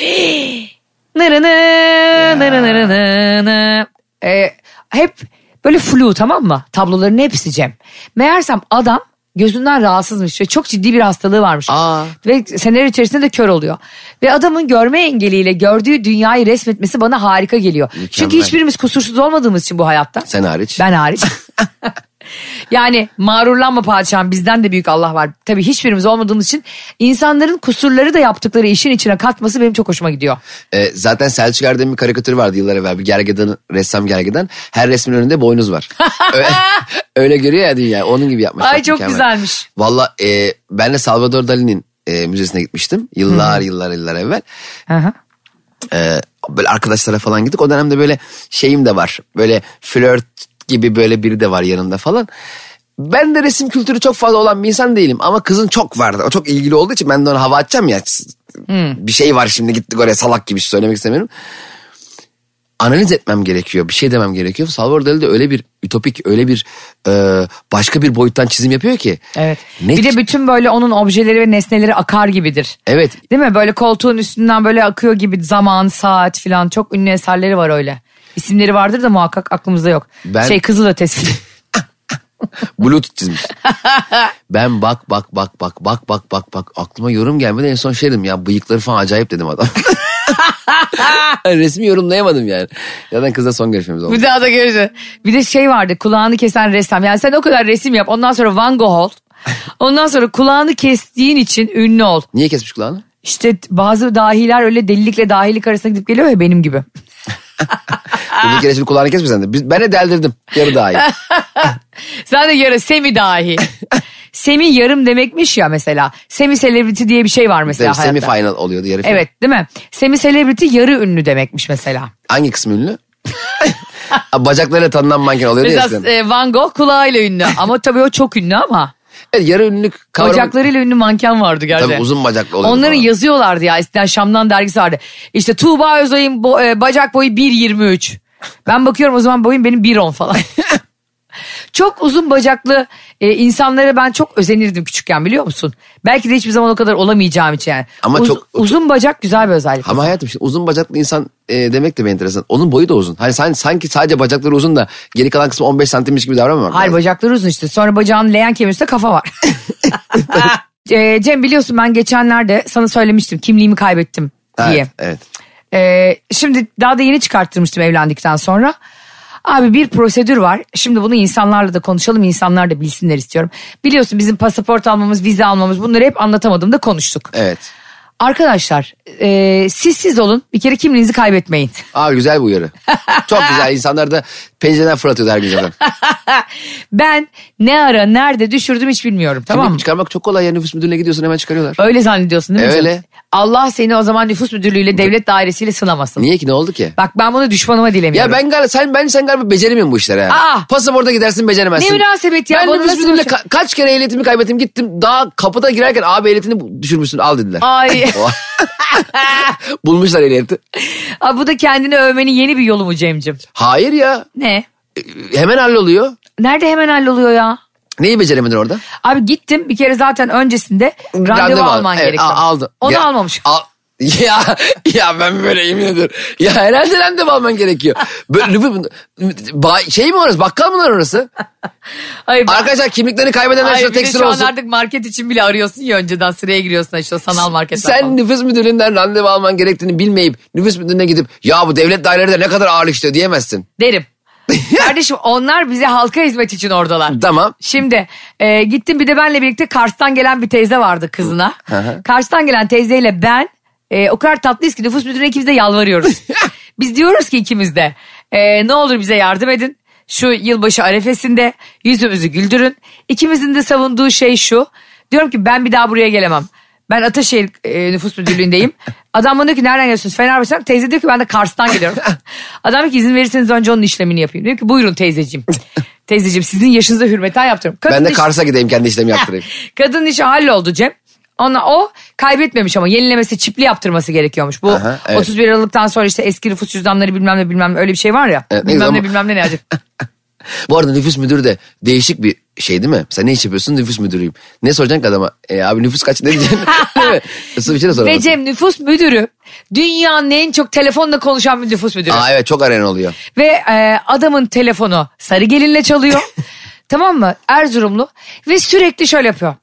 Nırını, nırı nırı nı nı. Ee, hep böyle flu tamam mı? Tabloların hepsi Cem. Meğersem adam gözünden rahatsızmış ve çok ciddi bir hastalığı varmış. Aa. Ve seneler içerisinde de kör oluyor. Ve adamın görme engeliyle gördüğü dünyayı resmetmesi bana harika geliyor. Çünkü hiçbirimiz kusursuz olmadığımız için bu hayatta. Sen hariç. Ben hariç. yani mağrurlanma padişahım bizden de büyük Allah var. Tabii hiçbirimiz olmadığımız için insanların kusurları da yaptıkları işin içine katması benim çok hoşuma gidiyor. E, zaten Selçuk Erdem'in bir karikatürü vardı yıllar evvel. Bir gergedan, ressam gergedan. Her resmin önünde boynuz var. öyle, öyle görüyor ya dünya. Onun gibi yapmış. Ay çok güzelmiş. Valla e, ben de Salvador Dali'nin e, müzesine gitmiştim. Yıllar yıllar yıllar evvel. Hı. Ee, böyle arkadaşlara falan gittik. O dönemde böyle şeyim de var. Böyle flört gibi böyle biri de var yanımda falan. Ben de resim kültürü çok fazla olan bir insan değilim. Ama kızın çok vardı. O çok ilgili olduğu için ben de ona hava atacağım ya. Bir şey var şimdi gittik oraya salak gibi söylemek istemiyorum. Analiz etmem gerekiyor. Bir şey demem gerekiyor. Salvador Dali de öyle bir ütopik, öyle bir e, başka bir boyuttan çizim yapıyor ki. Evet. Ne bir de bütün böyle onun objeleri ve nesneleri akar gibidir. Evet. Değil mi? Böyle koltuğun üstünden böyle akıyor gibi zaman, saat filan çok ünlü eserleri var öyle. İsimleri vardır da muhakkak aklımızda yok. Ben- Şey Kızıl Ötesi. Bluetooth çizmiş. ben bak bak bak bak bak bak bak bak aklıma yorum gelmedi en son şey dedim ya bıyıkları falan acayip dedim adam. Yani resmi yorumlayamadım yani. Zaten kızla son görüşmemiz oldu. Bir daha da göreceğiz. Bir de şey vardı kulağını kesen ressam. Yani sen o kadar resim yap ondan sonra Van Gogh ol. Ondan sonra kulağını kestiğin için ünlü ol. Niye kesmiş kulağını? İşte bazı dahiler öyle delilikle dahilik arasına gidip geliyor ya benim gibi. Bir kere şimdi kulağını kesme sen de. Ben de deldirdim. Yarı daha iyi. Sen de yarı semi dahi. semi yarım demekmiş ya mesela. Semi celebrity diye bir şey var mesela Semi hayatta. final oluyordu yarı final. Evet değil mi? Semi celebrity yarı ünlü demekmiş mesela. Hangi kısmı ünlü? Bacaklarıyla tanınan manken oluyor ya Mesela e, Van Gogh kulağıyla ünlü ama tabii o çok ünlü ama. Evet, yarı ünlülük kavramı. Bacaklarıyla ünlü manken vardı gerçekten. Tabii uzun bacaklı oluyor. Onları falan. yazıyorlardı ya eskiden Şam'dan dergisi vardı. İşte Tuğba Özay'ın bo- e, bacak boyu 1.23. Ben bakıyorum o zaman boyum benim 1.10 falan. çok uzun bacaklı e, insanlara ben çok özenirdim küçükken biliyor musun? Belki de hiçbir zaman o kadar olamayacağım için yani. Ama Uz- çok- uzun bacak güzel bir özellik. Ama hayatım şimdi uzun bacaklı insan e, demek de bir enteresan. Onun boyu da uzun. Hani sen, sanki sadece bacakları uzun da geri kalan kısmı 15 santimmiş gibi davranmamak Hayır lazım. bacakları uzun işte. Sonra bacağın leğen kemiği üstünde kafa var. E, Cem biliyorsun ben geçenlerde sana söylemiştim kimliğimi kaybettim diye. Evet, evet. Ee, şimdi daha da yeni çıkarttırmıştım evlendikten sonra. Abi bir prosedür var. Şimdi bunu insanlarla da konuşalım. insanlar da bilsinler istiyorum. Biliyorsun bizim pasaport almamız, vize almamız bunları hep anlatamadım da konuştuk. Evet. Arkadaşlar e, siz siz olun. Bir kere kimliğinizi kaybetmeyin. Aa güzel bu uyarı. Çok güzel. İnsanlar da pencereden fırlatıyordu her gün zaten. ben ne ara nerede düşürdüm hiç bilmiyorum tamam Kimlik mı? çıkarmak çok kolay ya. Nüfus müdürlüğüne gidiyorsun hemen çıkarıyorlar. Öyle zannediyorsun değil mi? Öyle. canım? Allah seni o zaman nüfus müdürlüğüyle devlet dairesiyle sınamasın. Niye ki ne oldu ki? Bak ben bunu düşmanıma dilemiyorum. Ya ben galiba sen ben sen galiba beceremiyorsun bu işleri ha. Aa! Pasaporta gidersin beceremezsin. Ne münasebet ya, Ben nüfus müdürlüğüne ka- kaç kere ehliyetimi kaybettim gittim. Daha kapıda girerken abi ehliyetini düşürmüşsün al dediler. Ay. Bulmuşlar ehliyeti. Aa, bu da kendini övmenin yeni bir yolu mu Cem'cim? Hayır ya. Ne? Hemen halloluyor. Nerede hemen halloluyor ya? Neyi beceremedin orada? Abi gittim bir kere zaten öncesinde randevu, al. alman Evet, gerekiyor. al- aldım. Onu Ya, almamış. Al. Ya ya ben böyle yemin ediyorum. Ya herhalde randevu alman gerekiyor. Böyle, şey mi orası bakkal mı lan orası? Hayır, ben- Arkadaşlar kimliklerini kaybedenler tek sıra şu an olsun. artık market için bile arıyorsun ya önceden sıraya giriyorsun işte sanal marketler Sen falan. nüfus müdürlüğünden randevu alman gerektiğini bilmeyip nüfus müdürlüğüne gidip ya bu devlet daireleri de ne kadar ağır işliyor diyemezsin. Derim. Kardeşim onlar bize halka hizmet için oradalar. Tamam. Şimdi e, gittim bir de benle birlikte Kars'tan gelen bir teyze vardı kızına. Kars'tan gelen teyzeyle ben e, o kadar tatlıyız ki nüfus müdürüne ikimiz de yalvarıyoruz. Biz diyoruz ki ikimiz de e, ne olur bize yardım edin. Şu yılbaşı arefesinde yüzümüzü güldürün. İkimizin de savunduğu şey şu. Diyorum ki ben bir daha buraya gelemem. Ben Ataşehir e, nüfus müdürlüğündeyim. Adam bana diyor ki nereden geliyorsunuz? Fenerbahçe'den. Teyze diyor ki ben de Kars'tan geliyorum. Adam diyor ki izin verirseniz önce onun işlemini yapayım. Diyor ki buyurun teyzeciğim. teyzeciğim sizin yaşınıza hürmeten yaptırıyorum. Kadın Ben de iş- Kars'a gideyim kendi işlemi yaptırayım. Kadının işi halloldu Cem. Ona o kaybetmemiş ama yenilemesi çipli yaptırması gerekiyormuş. Bu Aha, evet. 31 Aralık'tan sonra işte eski nüfus cüzdanları bilmem ne bilmem ne öyle bir şey var ya. Evet, ne bilmem ne ama- bilmem ne ne acı. Bu arada nüfus müdürü de değişik bir şey değil mi? Sen ne iş yapıyorsun? Nüfus müdürüyüm. Ne soracaksın ki adama? E, abi nüfus kaç ne diyeceksin? Nasıl bir şey de soramazsın. Cem nüfus müdürü dünyanın en çok telefonla konuşan bir nüfus müdürü. Aa evet çok arayan oluyor. Ve e, adamın telefonu sarı gelinle çalıyor. tamam mı? Erzurumlu. Ve sürekli şöyle yapıyor.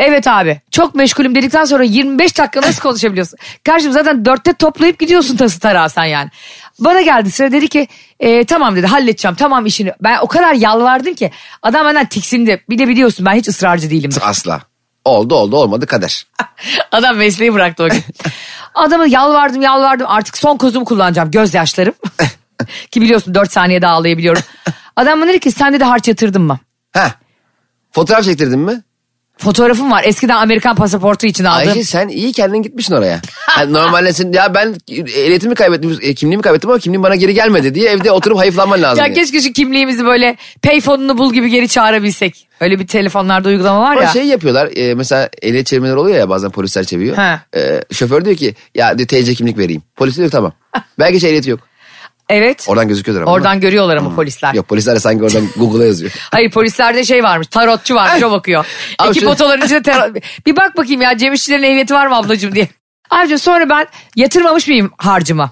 Evet abi çok meşgulüm dedikten sonra 25 dakika nasıl konuşabiliyorsun? Karşım zaten dörtte toplayıp gidiyorsun tası tarağı sen yani. Bana geldi sıra dedi ki e, tamam dedi halledeceğim tamam işini. Ben o kadar yalvardım ki adam benden tiksindi. Bir de biliyorsun ben hiç ısrarcı değilim. Asla. Oldu oldu olmadı kader. Adam mesleği bıraktı o gün. Adamı yalvardım yalvardım artık son kozumu kullanacağım gözyaşlarım. Ki biliyorsun 4 saniyede ağlayabiliyorum. Adam bana dedi ki sen de harç yatırdın mı? Heh. Fotoğraf çektirdin mi? Fotoğrafım var eskiden Amerikan pasaportu için aldım. Ayşe sen iyi kendin gitmişsin oraya. Yani normalde sen ya ben ehliyetimi kaybettim, e, kimliğimi kaybettim ama kimliğim bana geri gelmedi diye evde oturup hayıflanman lazım. Ya diye. keşke şu kimliğimizi böyle payfonunu bul gibi geri çağırabilsek. Öyle bir telefonlarda uygulama var Ama ya. şey yapıyorlar e, mesela ehliyet çevirmeler oluyor ya bazen polisler çeviriyor. E, şoför diyor ki ya diyor TC kimlik vereyim. Polis diyor tamam. Belki hiç ehliyeti yok. Evet. Oradan gözüküyordur ama. Oradan görüyorlar ama polisler. Yok polisler de sanki oradan Google'a yazıyor. Hayır polislerde şey varmış tarotçu varmış o bakıyor. Abi İki şu- fotoların içinde tarot. Bir bak bakayım ya Cem İşçilerin ehliyeti var mı ablacığım diye. Abicim sonra ben yatırmamış mıyım harcıma?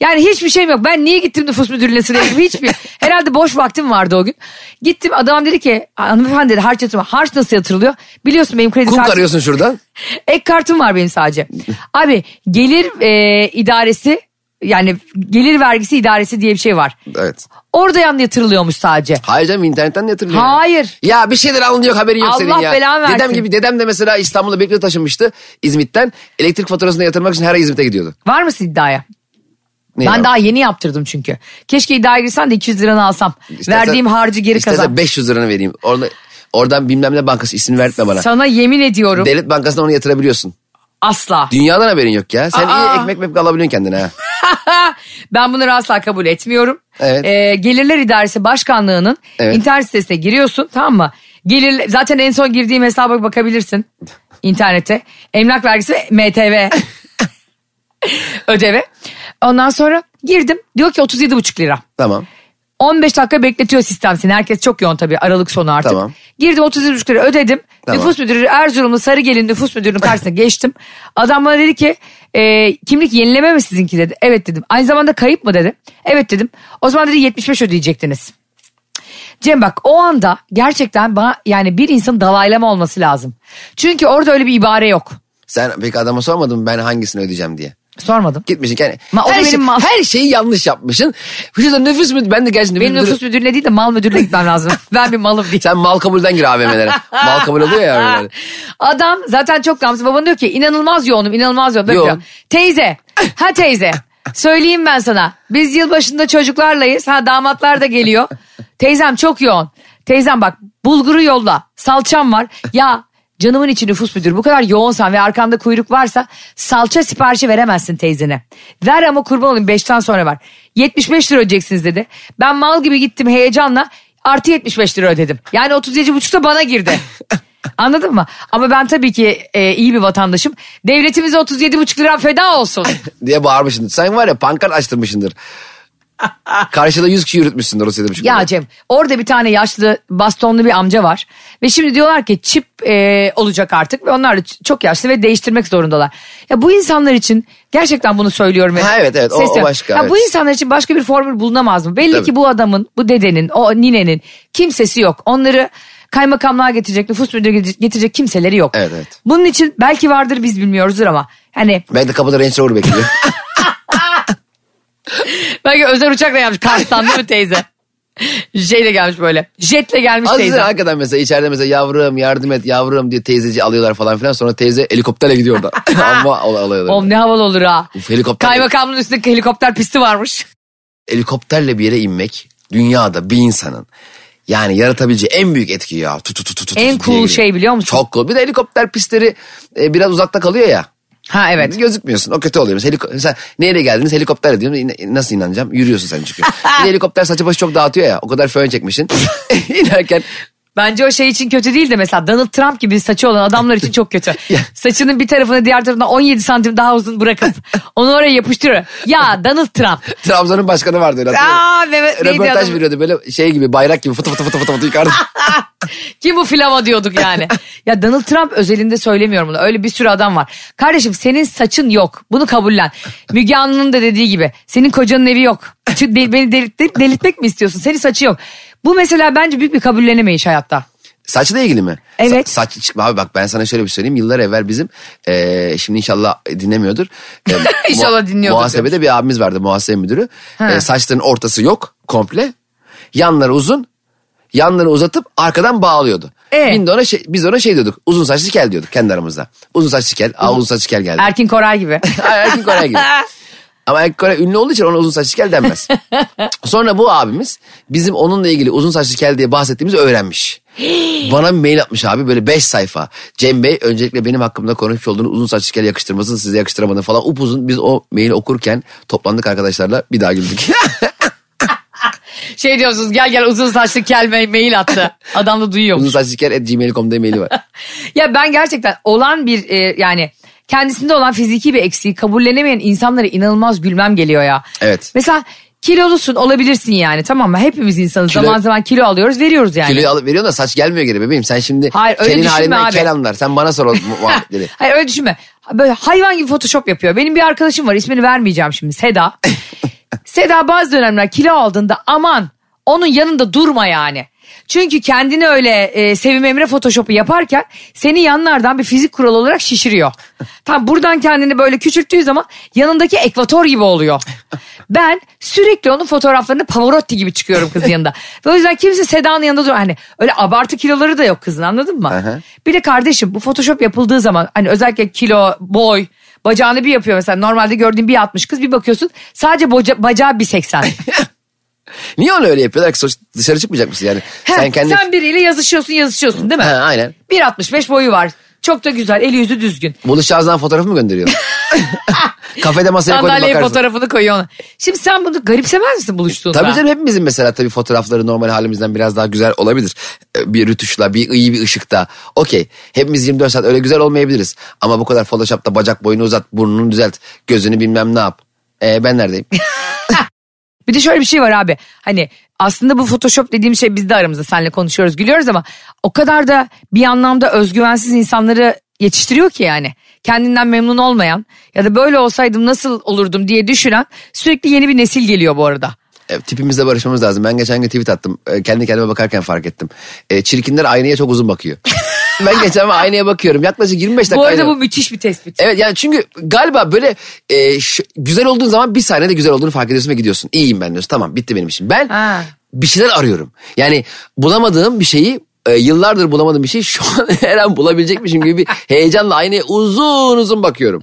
Yani hiçbir şeyim yok. Ben niye gittim nüfus müdürlüğüne girdim? Hiçbir. Herhalde boş vaktim vardı o gün. Gittim adam dedi ki hanımefendi dedi harç yatırma. Harç nasıl yatırılıyor? Biliyorsun benim kredi Kum kartım. arıyorsun şuradan. Ek kartım var benim sadece. Abi gelir e, idaresi yani gelir vergisi idaresi diye bir şey var. Evet. Orada yan yatırılıyormuş sadece. Hayır canım internetten yatırılıyor. Hayır. Ya bir şeyler alınıyor haberin yok Allah senin ya. belanı versin. Dedem gibi dedem de mesela İstanbul'a bekle taşınmıştı İzmit'ten. Elektrik faturasını yatırmak için her ay İzmit'e gidiyordu. Var mısın iddiaya? Ne ben ya? daha yeni yaptırdım çünkü. Keşke iddiaya girsen de 200 liranı alsam. İstersen- Verdiğim harcı geri istersen kazan. 500 liranı vereyim. Orada, oradan bilmem ne bankası ismini verme bana. Sana yemin ediyorum Devlet bankasına onu yatırabiliyorsun. Asla. Dünyadan haberin yok ya. Sen Aa. iyi ekmek mekmek alabiliyorsun kendine ha. ben bunları asla kabul etmiyorum. Evet. Ee, Gelirler İdaresi Başkanlığı'nın Evet. internet sitesine giriyorsun tamam mı? Gelir, zaten en son girdiğim hesaba bakabilirsin internete. Emlak vergisi ve MTV ödevi. Ondan sonra girdim diyor ki 37,5 lira. Tamam. 15 dakika bekletiyor sistem seni. Herkes çok yoğun tabii Aralık sonu artık. Tamam. Girdim 37,5 lira ödedim. Tamam. Nüfus müdürü Erzurumlu Sarıgel'in nüfus müdürünün karşısına geçtim. Adam bana dedi ki e, kimlik yenileme mi sizinki dedi. Evet dedim. Aynı zamanda kayıp mı dedi. Evet dedim. O zaman dedi 75 ödeyecektiniz. Cem bak o anda gerçekten bana yani bir insanın dalaylama olması lazım. Çünkü orada öyle bir ibare yok. Sen peki adama sormadın mı ben hangisini ödeyeceğim diye. Sormadım. Gitmişsin kendi. Ma- o her, şey- mal- her şeyi yanlış yapmışsın. Şurada nüfus müdürü ben de gerçekten Benim nüfus müdürü- nüfus müdürüne değil de mal müdürüne gitmem lazım. ben bir malım diye. Sen mal kabulden gir AVM'lere. mal kabul oluyor ya öyle. Adam zaten çok gamsız. Baban diyor ki inanılmaz yoğunum inanılmaz yoğunum. Yoğun. Yoğun. Teyze. Ha teyze. Söyleyeyim ben sana. Biz yılbaşında çocuklarlayız. Ha damatlar da geliyor. Teyzem çok yoğun. Teyzem bak bulguru yolla. Salçam var. Ya canımın içi nüfus müdürü bu kadar yoğunsan ve arkanda kuyruk varsa salça siparişi veremezsin teyzene. Ver ama kurban olayım 5'ten sonra ver. 75 lira ödeyeceksiniz dedi. Ben mal gibi gittim heyecanla artı 75 lira ödedim. Yani 37,5 bana girdi. Anladın mı? Ama ben tabii ki e, iyi bir vatandaşım. Devletimize 37,5 lira feda olsun. diye bağırmışsın. Sen var ya pankart açtırmışsındır. Karşıda 100 kişi yürütmüşsündür o buçuk. ya Cem orada bir tane yaşlı bastonlu bir amca var. Ve şimdi diyorlar ki çip e, olacak artık ve onlar da çok yaşlı ve değiştirmek zorundalar. Ya bu insanlar için gerçekten bunu söylüyorum. Ha, evet, evet, o- o başka, Ya evet. Bu insanlar için başka bir formül bulunamaz mı? Belli Tabii. ki bu adamın, bu dedenin, o ninenin kimsesi yok. Onları kaymakamlığa getirecek, nüfus müdürü getirecek kimseleri yok. Evet, evet. Bunun için belki vardır biz bilmiyoruzdur ama hani Ben de kapıda Range Rover bekliyor. belki özel uçakla gelmiş Kars'tan değil mi teyze? Şeyle gelmiş böyle. Jetle gelmiş Az teyze. hakikaten mesela içeride mesela yavrum yardım et yavrum diye teyzeci alıyorlar falan filan. Sonra teyze helikopterle gidiyor orada. Ama al- alıyorlar. Oğlum ne havalı olur ha. Uf, helikopter, Kaymakamlığın üstünde helikopter pisti varmış. helikopterle bir yere inmek dünyada bir insanın yani yaratabileceği en büyük etki ya. Tut, tut, tut, tut, tut En diye cool şey biliyor musun? Çok cool. Bir de helikopter pistleri e, biraz uzakta kalıyor ya. Ha evet. Gözükmüyorsun. O kötü oluyor. Mesela, heliko- mesela nereye geldiniz? Helikopterle diyorum. İn- Nasıl inanacağım? Yürüyorsun sen çünkü. bir de helikopter saçı başı çok dağıtıyor ya. O kadar fön çekmişsin. İnerken Bence o şey için kötü değil de mesela Donald Trump gibi saçı olan adamlar için çok kötü. Saçının bir tarafını diğer tarafından 17 santim daha uzun bırakıp onu oraya yapıştırıyor. Ya Donald Trump. Trabzon'un başkanı vardı öyle. Aa, Mehmet, Röportaj adam? veriyordu böyle şey gibi bayrak gibi fıtı fıtı fıtı fıtı fıtı yukarıda. Kim bu filama diyorduk yani. ya Donald Trump özelinde söylemiyorum bunu. Öyle bir sürü adam var. Kardeşim senin saçın yok. Bunu kabullen. Müge Anlı'nın da dediği gibi. Senin kocanın evi yok. Beni delirt- delirtmek mi istiyorsun? Senin saçı yok. Bu mesela bence büyük bir kabullenemeyiş hayatta. Saçla ilgili mi? Evet. Sa- saç çıkma abi bak ben sana şöyle bir söyleyeyim. Yıllar evvel bizim eee, şimdi inşallah dinlemiyordur. Eee, İnşallah dinliyordur Muhasebede bir abimiz vardı muhasebe müdürü. Ha. Eee, saçların ortası yok komple. Yanları uzun. Yanları uzatıp arkadan bağlıyordu. Ee? Biz, ona şey, biz ona şey diyorduk. Uzun saçlı kel diyorduk kendi aramızda. Uzun saçlı kel. Aa uzun saçlı kel geldi. Erkin Koray gibi. Erkin Koray gibi. Ama Erkin Koray ünlü olduğu için ona uzun saçlı kel denmez. Sonra bu abimiz bizim onunla ilgili uzun saçlı kel diye bahsettiğimizi öğrenmiş. Bana bir mail atmış abi böyle 5 sayfa. Cem Bey öncelikle benim hakkımda konuşmuş olduğunuz uzun saçlı kel yakıştırmasını size yakıştıramadı falan upuzun. Biz o maili okurken toplandık arkadaşlarla bir daha güldük. Şey diyorsunuz gel gel uzun saçlı kel mail attı. Adam da duyuyormuş. uzun saçlı kel at gmail.com diye maili var. Ya ben gerçekten olan bir e, yani kendisinde olan fiziki bir eksiği kabullenemeyen insanlara inanılmaz gülmem geliyor ya. Evet. Mesela kilolusun olabilirsin yani tamam mı? Hepimiz insanız Kilo- zaman zaman kilo alıyoruz veriyoruz yani. Kiloyu alıp veriyorsun da saç gelmiyor geri bebeğim. Sen şimdi Hayır, öyle düşünme halinden abi. kel anlar. Sen bana sor o mu- muhabbetleri. Hayır öyle düşünme. Böyle hayvan gibi photoshop yapıyor. Benim bir arkadaşım var ismini vermeyeceğim şimdi Seda. Seda bazı dönemler kilo aldığında aman onun yanında durma yani. Çünkü kendini öyle e, Sevim Emre Photoshop'u yaparken seni yanlardan bir fizik kuralı olarak şişiriyor. Tam buradan kendini böyle küçülttüğü zaman yanındaki ekvator gibi oluyor. Ben sürekli onun fotoğraflarını Pavarotti gibi çıkıyorum kızın yanında. Ve o yüzden kimse Seda'nın yanında duruyor. Hani öyle abartı kiloları da yok kızın anladın mı? Aha. Bir de kardeşim bu Photoshop yapıldığı zaman hani özellikle kilo, boy, bacağını bir yapıyor mesela. Normalde gördüğün bir 60 kız bir bakıyorsun sadece boca, bacağı bir 80. Niye onu öyle yapıyorlar ki dışarı çıkmayacak mısın yani? Heh, sen kendi... Sen biriyle yazışıyorsun yazışıyorsun değil mi? Ha, aynen. 1.65 boyu var. Çok da güzel eli yüzü düzgün. Buluşacağız zaman fotoğrafı mı gönderiyor? Kafede masaya Sandalyeye bakarsın. fotoğrafını koyuyor ona. Şimdi sen bunu garipsemez misin buluştuğunda? Tabii canım hepimizin mesela tabii fotoğrafları normal halimizden biraz daha güzel olabilir. Ee, Bir rütuşla, bir iyi bir ışıkta. Okey. Hepimiz 24 saat öyle güzel olmayabiliriz. Ama bu kadar Photoshop'ta bacak boyunu uzat, burnunu düzelt, gözünü bilmem ne yap. Ee, ben neredeyim? Bir de şöyle bir şey var abi. Hani aslında bu Photoshop dediğim şey biz de aramızda seninle konuşuyoruz gülüyoruz ama o kadar da bir anlamda özgüvensiz insanları yetiştiriyor ki yani. Kendinden memnun olmayan ya da böyle olsaydım nasıl olurdum diye düşünen sürekli yeni bir nesil geliyor bu arada. E, tipimizle barışmamız lazım. Ben geçen gün tweet attım. E, kendi kendime bakarken fark ettim. E, çirkinler aynaya çok uzun bakıyor. ben geçen gün aynaya bakıyorum. Yaklaşık 25 dakika Bu arada aynaya- bu müthiş bir tespit. Evet yani çünkü galiba böyle e, şu- güzel olduğun zaman bir saniyede güzel olduğunu fark ediyorsun ve gidiyorsun. İyiyim ben diyorsun. Tamam bitti benim işim. Ben Ha. bir şeyler arıyorum. Yani bulamadığım bir şeyi e, yıllardır bulamadığım bir şeyi şu an her an bulabilecekmişim gibi bir heyecanla aynaya uzun uzun bakıyorum.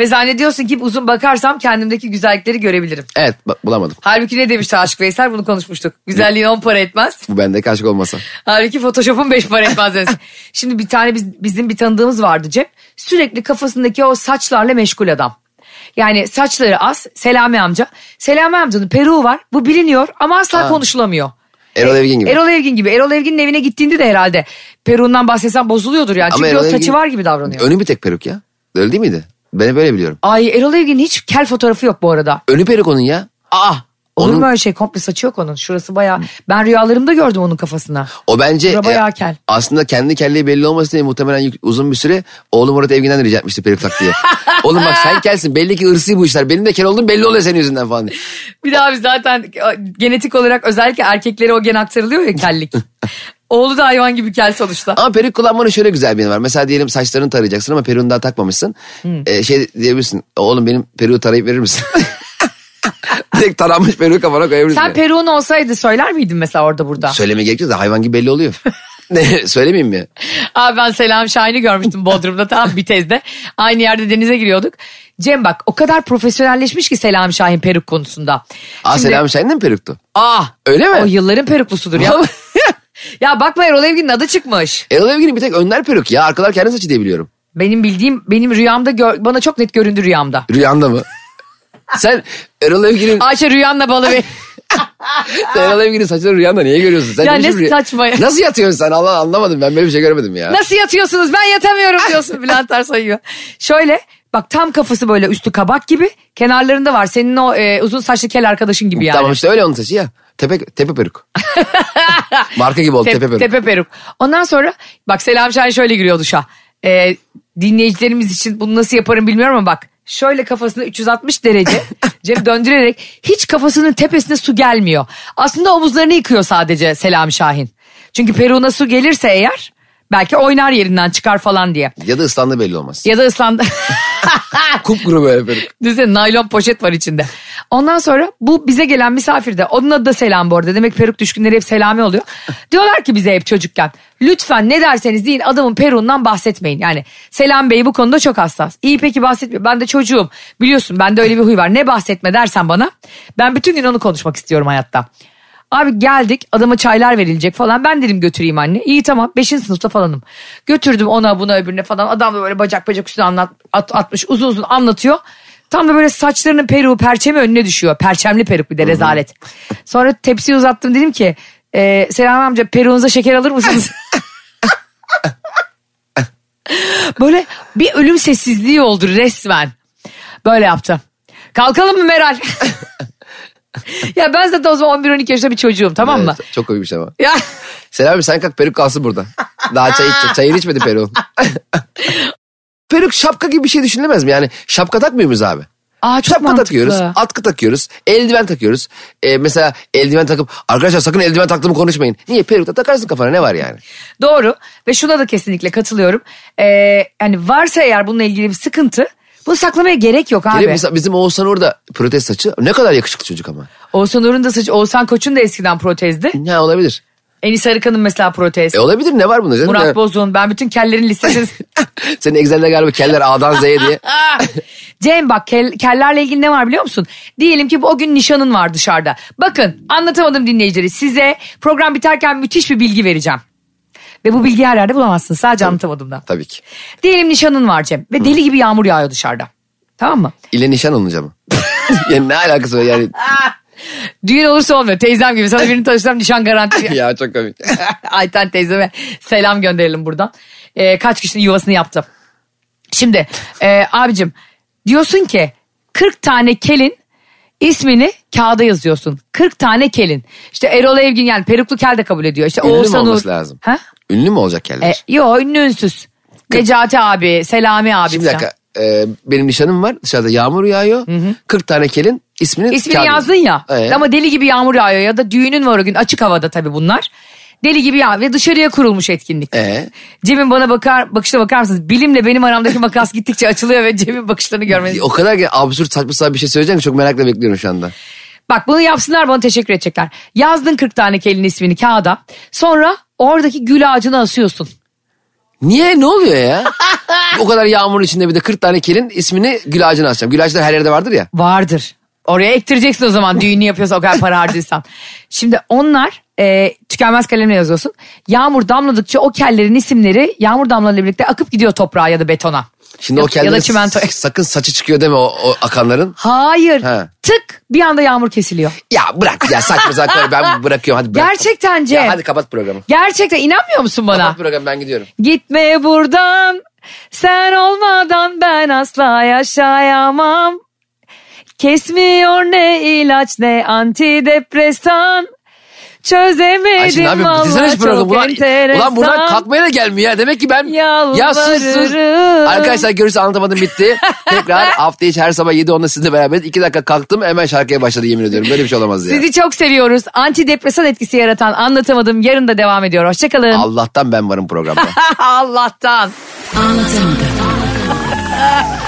Ve zannediyorsun ki uzun bakarsam kendimdeki güzellikleri görebilirim. Evet bak, bulamadım. Halbuki ne demişti Aşık Veysel bunu konuşmuştuk. Güzelliğin 10 para etmez. Bu bende kaşık olmasa. Halbuki Photoshop'un 5 para etmez. Şimdi bir tane biz, bizim bir tanıdığımız vardı Cem. Sürekli kafasındaki o saçlarla meşgul adam. Yani saçları az Selami amca. Selami amcanın peruğu var bu biliniyor ama asla Ha. konuşulamıyor. Erol Evgin gibi. Erol Evgin gibi. Erol Evgin'in evine gittiğinde de herhalde peruğundan bahsetsen bozuluyordur yani. Çünkü Erol o saçı Evgin- var gibi davranıyor. Önü bir tek peruk ya. Öyle değil miydi? Ben böyle biliyorum. Ay Erol Evgin'in hiç kel fotoğrafı yok bu arada. Önü peruk onun ya. Aa. Olur Onun, mu öyle şey? Komple saçı yok onun. Şurası bayağı... Ben rüyalarımda gördüm onun kafasına. o bence bayağı e, kel. aslında kendi kelliği belli olmasın diye muhtemelen yük- uzun bir süre oğlum Murat Evgin'den de rica etmişti peruk tak diye. oğlum bak sen kelsin belli ki ırsi bu işler. Benim de kel olduğum belli oluyor senin yüzünden falan diye. Bir daha biz zaten e, genetik olarak özellikle erkeklere o gen aktarılıyor ya kellik. Oğlu da hayvan gibi kel sonuçta. Ama peruk kullanmanın şöyle güzel bir yanı var. Mesela diyelim saçlarını tarayacaksın ama peruğunu daha takmamışsın. Ee, şey diyebilirsin. Oğlum benim peruğu tarayıp verir misin? Direkt taranmış peruğu kafana koyabilirsin. Sen yani. peruğun olsaydı söyler miydin mesela orada burada? Söylemeye gerek yok da hayvan gibi belli oluyor. ne söylemeyeyim mi? Abi ben Selam Şahin'i görmüştüm Bodrum'da tamam bir tezde. Aynı yerde denize giriyorduk. Cem bak o kadar profesyonelleşmiş ki Selam Şahin peruk konusunda. Aa Şimdi- Selam Şahin'de mi peruktu? Aa, Öyle mi? o yılların peruklusudur ya. ya bakma Erol Evgin'in adı çıkmış. Erol Evgin'in bir tek önler peruk ya. Arkalar kendi saçı diye biliyorum. Benim bildiğim benim rüyamda gör- bana çok net göründü rüyamda. Rüyanda mı? Sen Erol Evgin'in Ayşe rüyanla balı ve sen Erol Evgin'in saçını rüyanda niye görüyorsun? Sen Ya biçim ne rüya- saçma ya. Nasıl yatıyorsun sen? Allah anlamadım. Ben böyle bir şey görmedim ya. nasıl yatıyorsunuz ben yatamıyorum diyorsun Bülent Ersoy'u. Şöyle bak tam kafası böyle üstü kabak gibi kenarlarında var senin o e, uzun saçlı kel arkadaşın gibi yani. Tamam işte öyle onun saçı ya. Tepe, tepe peruk. Marka gibi oldu Te- tepe peruk. tepe peruk. Ondan sonra bak Selam Şahin şöyle giriyor duşa. Ee, dinleyicilerimiz için bunu nasıl yaparım bilmiyorum ama bak şöyle kafasını 360 derece Cem döndürerek hiç kafasının tepesine su gelmiyor. Aslında omuzlarını yıkıyor sadece Selam Şahin. Çünkü peruğuna su gelirse eğer belki oynar yerinden çıkar falan diye. Ya da ıslandı belli olmaz. Ya da ıslandı. Kupkuru böyle peruk. Düşünsene naylon poşet var içinde. Ondan sonra bu bize gelen misafir de onun adı da Selam bu arada. Demek peruk düşkünleri hep Selami oluyor. Diyorlar ki bize hep çocukken lütfen ne derseniz deyin adamın peruğundan bahsetmeyin. Yani Selam Bey bu konuda çok hassas. İyi peki bahsetmiyor. Ben de çocuğum biliyorsun bende öyle bir huy var. Ne bahsetme dersen bana ben bütün gün onu konuşmak istiyorum hayatta. Abi geldik adama çaylar verilecek falan. Ben dedim götüreyim anne. İyi tamam 5. sınıfta falanım. Götürdüm ona buna öbürüne falan. Adam da böyle bacak bacak üstüne anlat, at- atmış uzun uzun anlatıyor. Tam da böyle saçlarının peruğu perçemi önüne düşüyor. Perçemli peruk bir de rezalet. Sonra tepsiyi uzattım dedim ki e, Selam amca peruğunuza şeker alır mısınız? böyle bir ölüm sessizliği oldu resmen. Böyle yaptı. Kalkalım mı Meral? ya ben zaten o zaman 11-12 yaşında bir çocuğum tamam mı? Evet, çok koymuş ama. Ya Selam abi sen kalk peruk kalsın burada. Daha çay, iç, çayını içmedi peruk. peruk şapka gibi bir şey düşünülemez mi? Yani şapka takmıyor muyuz abi? Aa, çok Şapka mantıklı. takıyoruz, atkı takıyoruz, eldiven takıyoruz. Ee, mesela eldiven takıp arkadaşlar sakın eldiven taktığımı konuşmayın. Niye perukta takarsın kafana ne var yani? Doğru ve şuna da kesinlikle katılıyorum. Ee, yani varsa eğer bununla ilgili bir sıkıntı bunu saklamaya gerek yok abi. Gene mesela bizim Oğuzhan orada protez saçı ne kadar yakışıklı çocuk ama. Oğuzhan Uğur'un da saçı, Oğuzhan Koç'un da eskiden protezdi. Ne olabilir? Enis Arıkan'ın mesela protez. E olabilir ne var bunda canım? Murat Bozun ben bütün kellerin listesini... Senin Excel'de galiba keller A'dan Z'ye diye. Cem bak kel, kellerle ilgili ne var biliyor musun? Diyelim ki bu- o gün nişanın var dışarıda. Bakın anlatamadım dinleyicileri size program biterken müthiş bir bilgi vereceğim. Ve bu bilgiyi her yerde bulamazsınız sadece anlatamadığımda. Tabii ki. Diyelim nişanın var Cem ve deli gibi yağmur yağıyor dışarıda. Tamam mı? İle nişan olunca mı? yani ne alakası var yani? Düğün olursa olmuyor. Teyzem gibi sana birini tanıştırsam nişan garanti. ya çok komik. Ayten teyzeme selam gönderelim buradan. Ee, kaç kişinin yuvasını yaptı. Şimdi e, abicim diyorsun ki 40 tane kelin ismini kağıda yazıyorsun. 40 tane kelin. İşte Erol Evgin yani peruklu kel de kabul ediyor. İşte Ünlü Oğuzhan Uğur. lazım? Ha? Ünlü mü olacak keller? E, yo ünlü ünsüz. Necati abi, Selami abi. Şimdi bir dakika. e, benim nişanım var. Dışarıda yağmur yağıyor. 40 tane kelin ismini İsmini kağıda- yazdın ya Ee? ama deli gibi yağmur yağıyor ya da düğünün var o gün açık havada tabii bunlar. Deli gibi yağ ve dışarıya kurulmuş etkinlik. Ee? Cem'in bana bakar bakışına bakar mısınız? Bilimle benim aramdaki makas gittikçe açılıyor ve Cem'in bakışlarını görmeniz. O kadar ki absürt saçma sapan bir şey söyleyeceğim ki çok merakla bekliyorum şu anda. Bak bunu yapsınlar bana teşekkür edecekler. Yazdın 40 tane kelin ismini kağıda. Sonra oradaki gül ağacına asıyorsun. Niye ne oluyor ya? o kadar yağmurun içinde bir de 40 tane kelin ismini gül ağacına asacağım. Gül ağaçları her yerde vardır ya. Vardır. Oraya ektireceksin o zaman düğünü yapıyorsa o kadar para harcıyorsan. Şimdi onlar e, tükenmez kalemle yazıyorsun. Yağmur damladıkça o kellerin isimleri yağmur damlalarıyla birlikte akıp gidiyor toprağa ya da betona. Şimdi Ya- o ya da çimento. sakın saçı çıkıyor deme o, o akanların. Hayır. He. Tık bir anda yağmur kesiliyor. Ya bırak ya saçma sapan ben bırakıyorum hadi bırak. Gerçekten Cem. Ya hadi kapat programı. Gerçekten inanmıyor musun bana? Kapat programı ben gidiyorum. Gitme buradan sen olmadan ben asla yaşayamam. Kesmiyor ne ilaç ne antidepresan. Çözemedim Ay şimdi ne yapayım? Valla şu programı. çok Ulan, enteresan. ulan buradan kalkmaya da gelmiyor ya. Demek ki ben... Ya sus sus. Yalvarırım. Arkadaşlar görürse anlatamadım bitti. Tekrar hafta içi her sabah 7.10'da sizle beraberiz. 2 dakika kalktım hemen şarkıya başladı yemin ediyorum. Böyle bir şey olamaz ya. Sizi çok seviyoruz. Antidepresan etkisi yaratan anlatamadım. Yarın da devam ediyor. Hoşçakalın. Allah'tan ben varım programda. Allah'tan. Anlatamadım.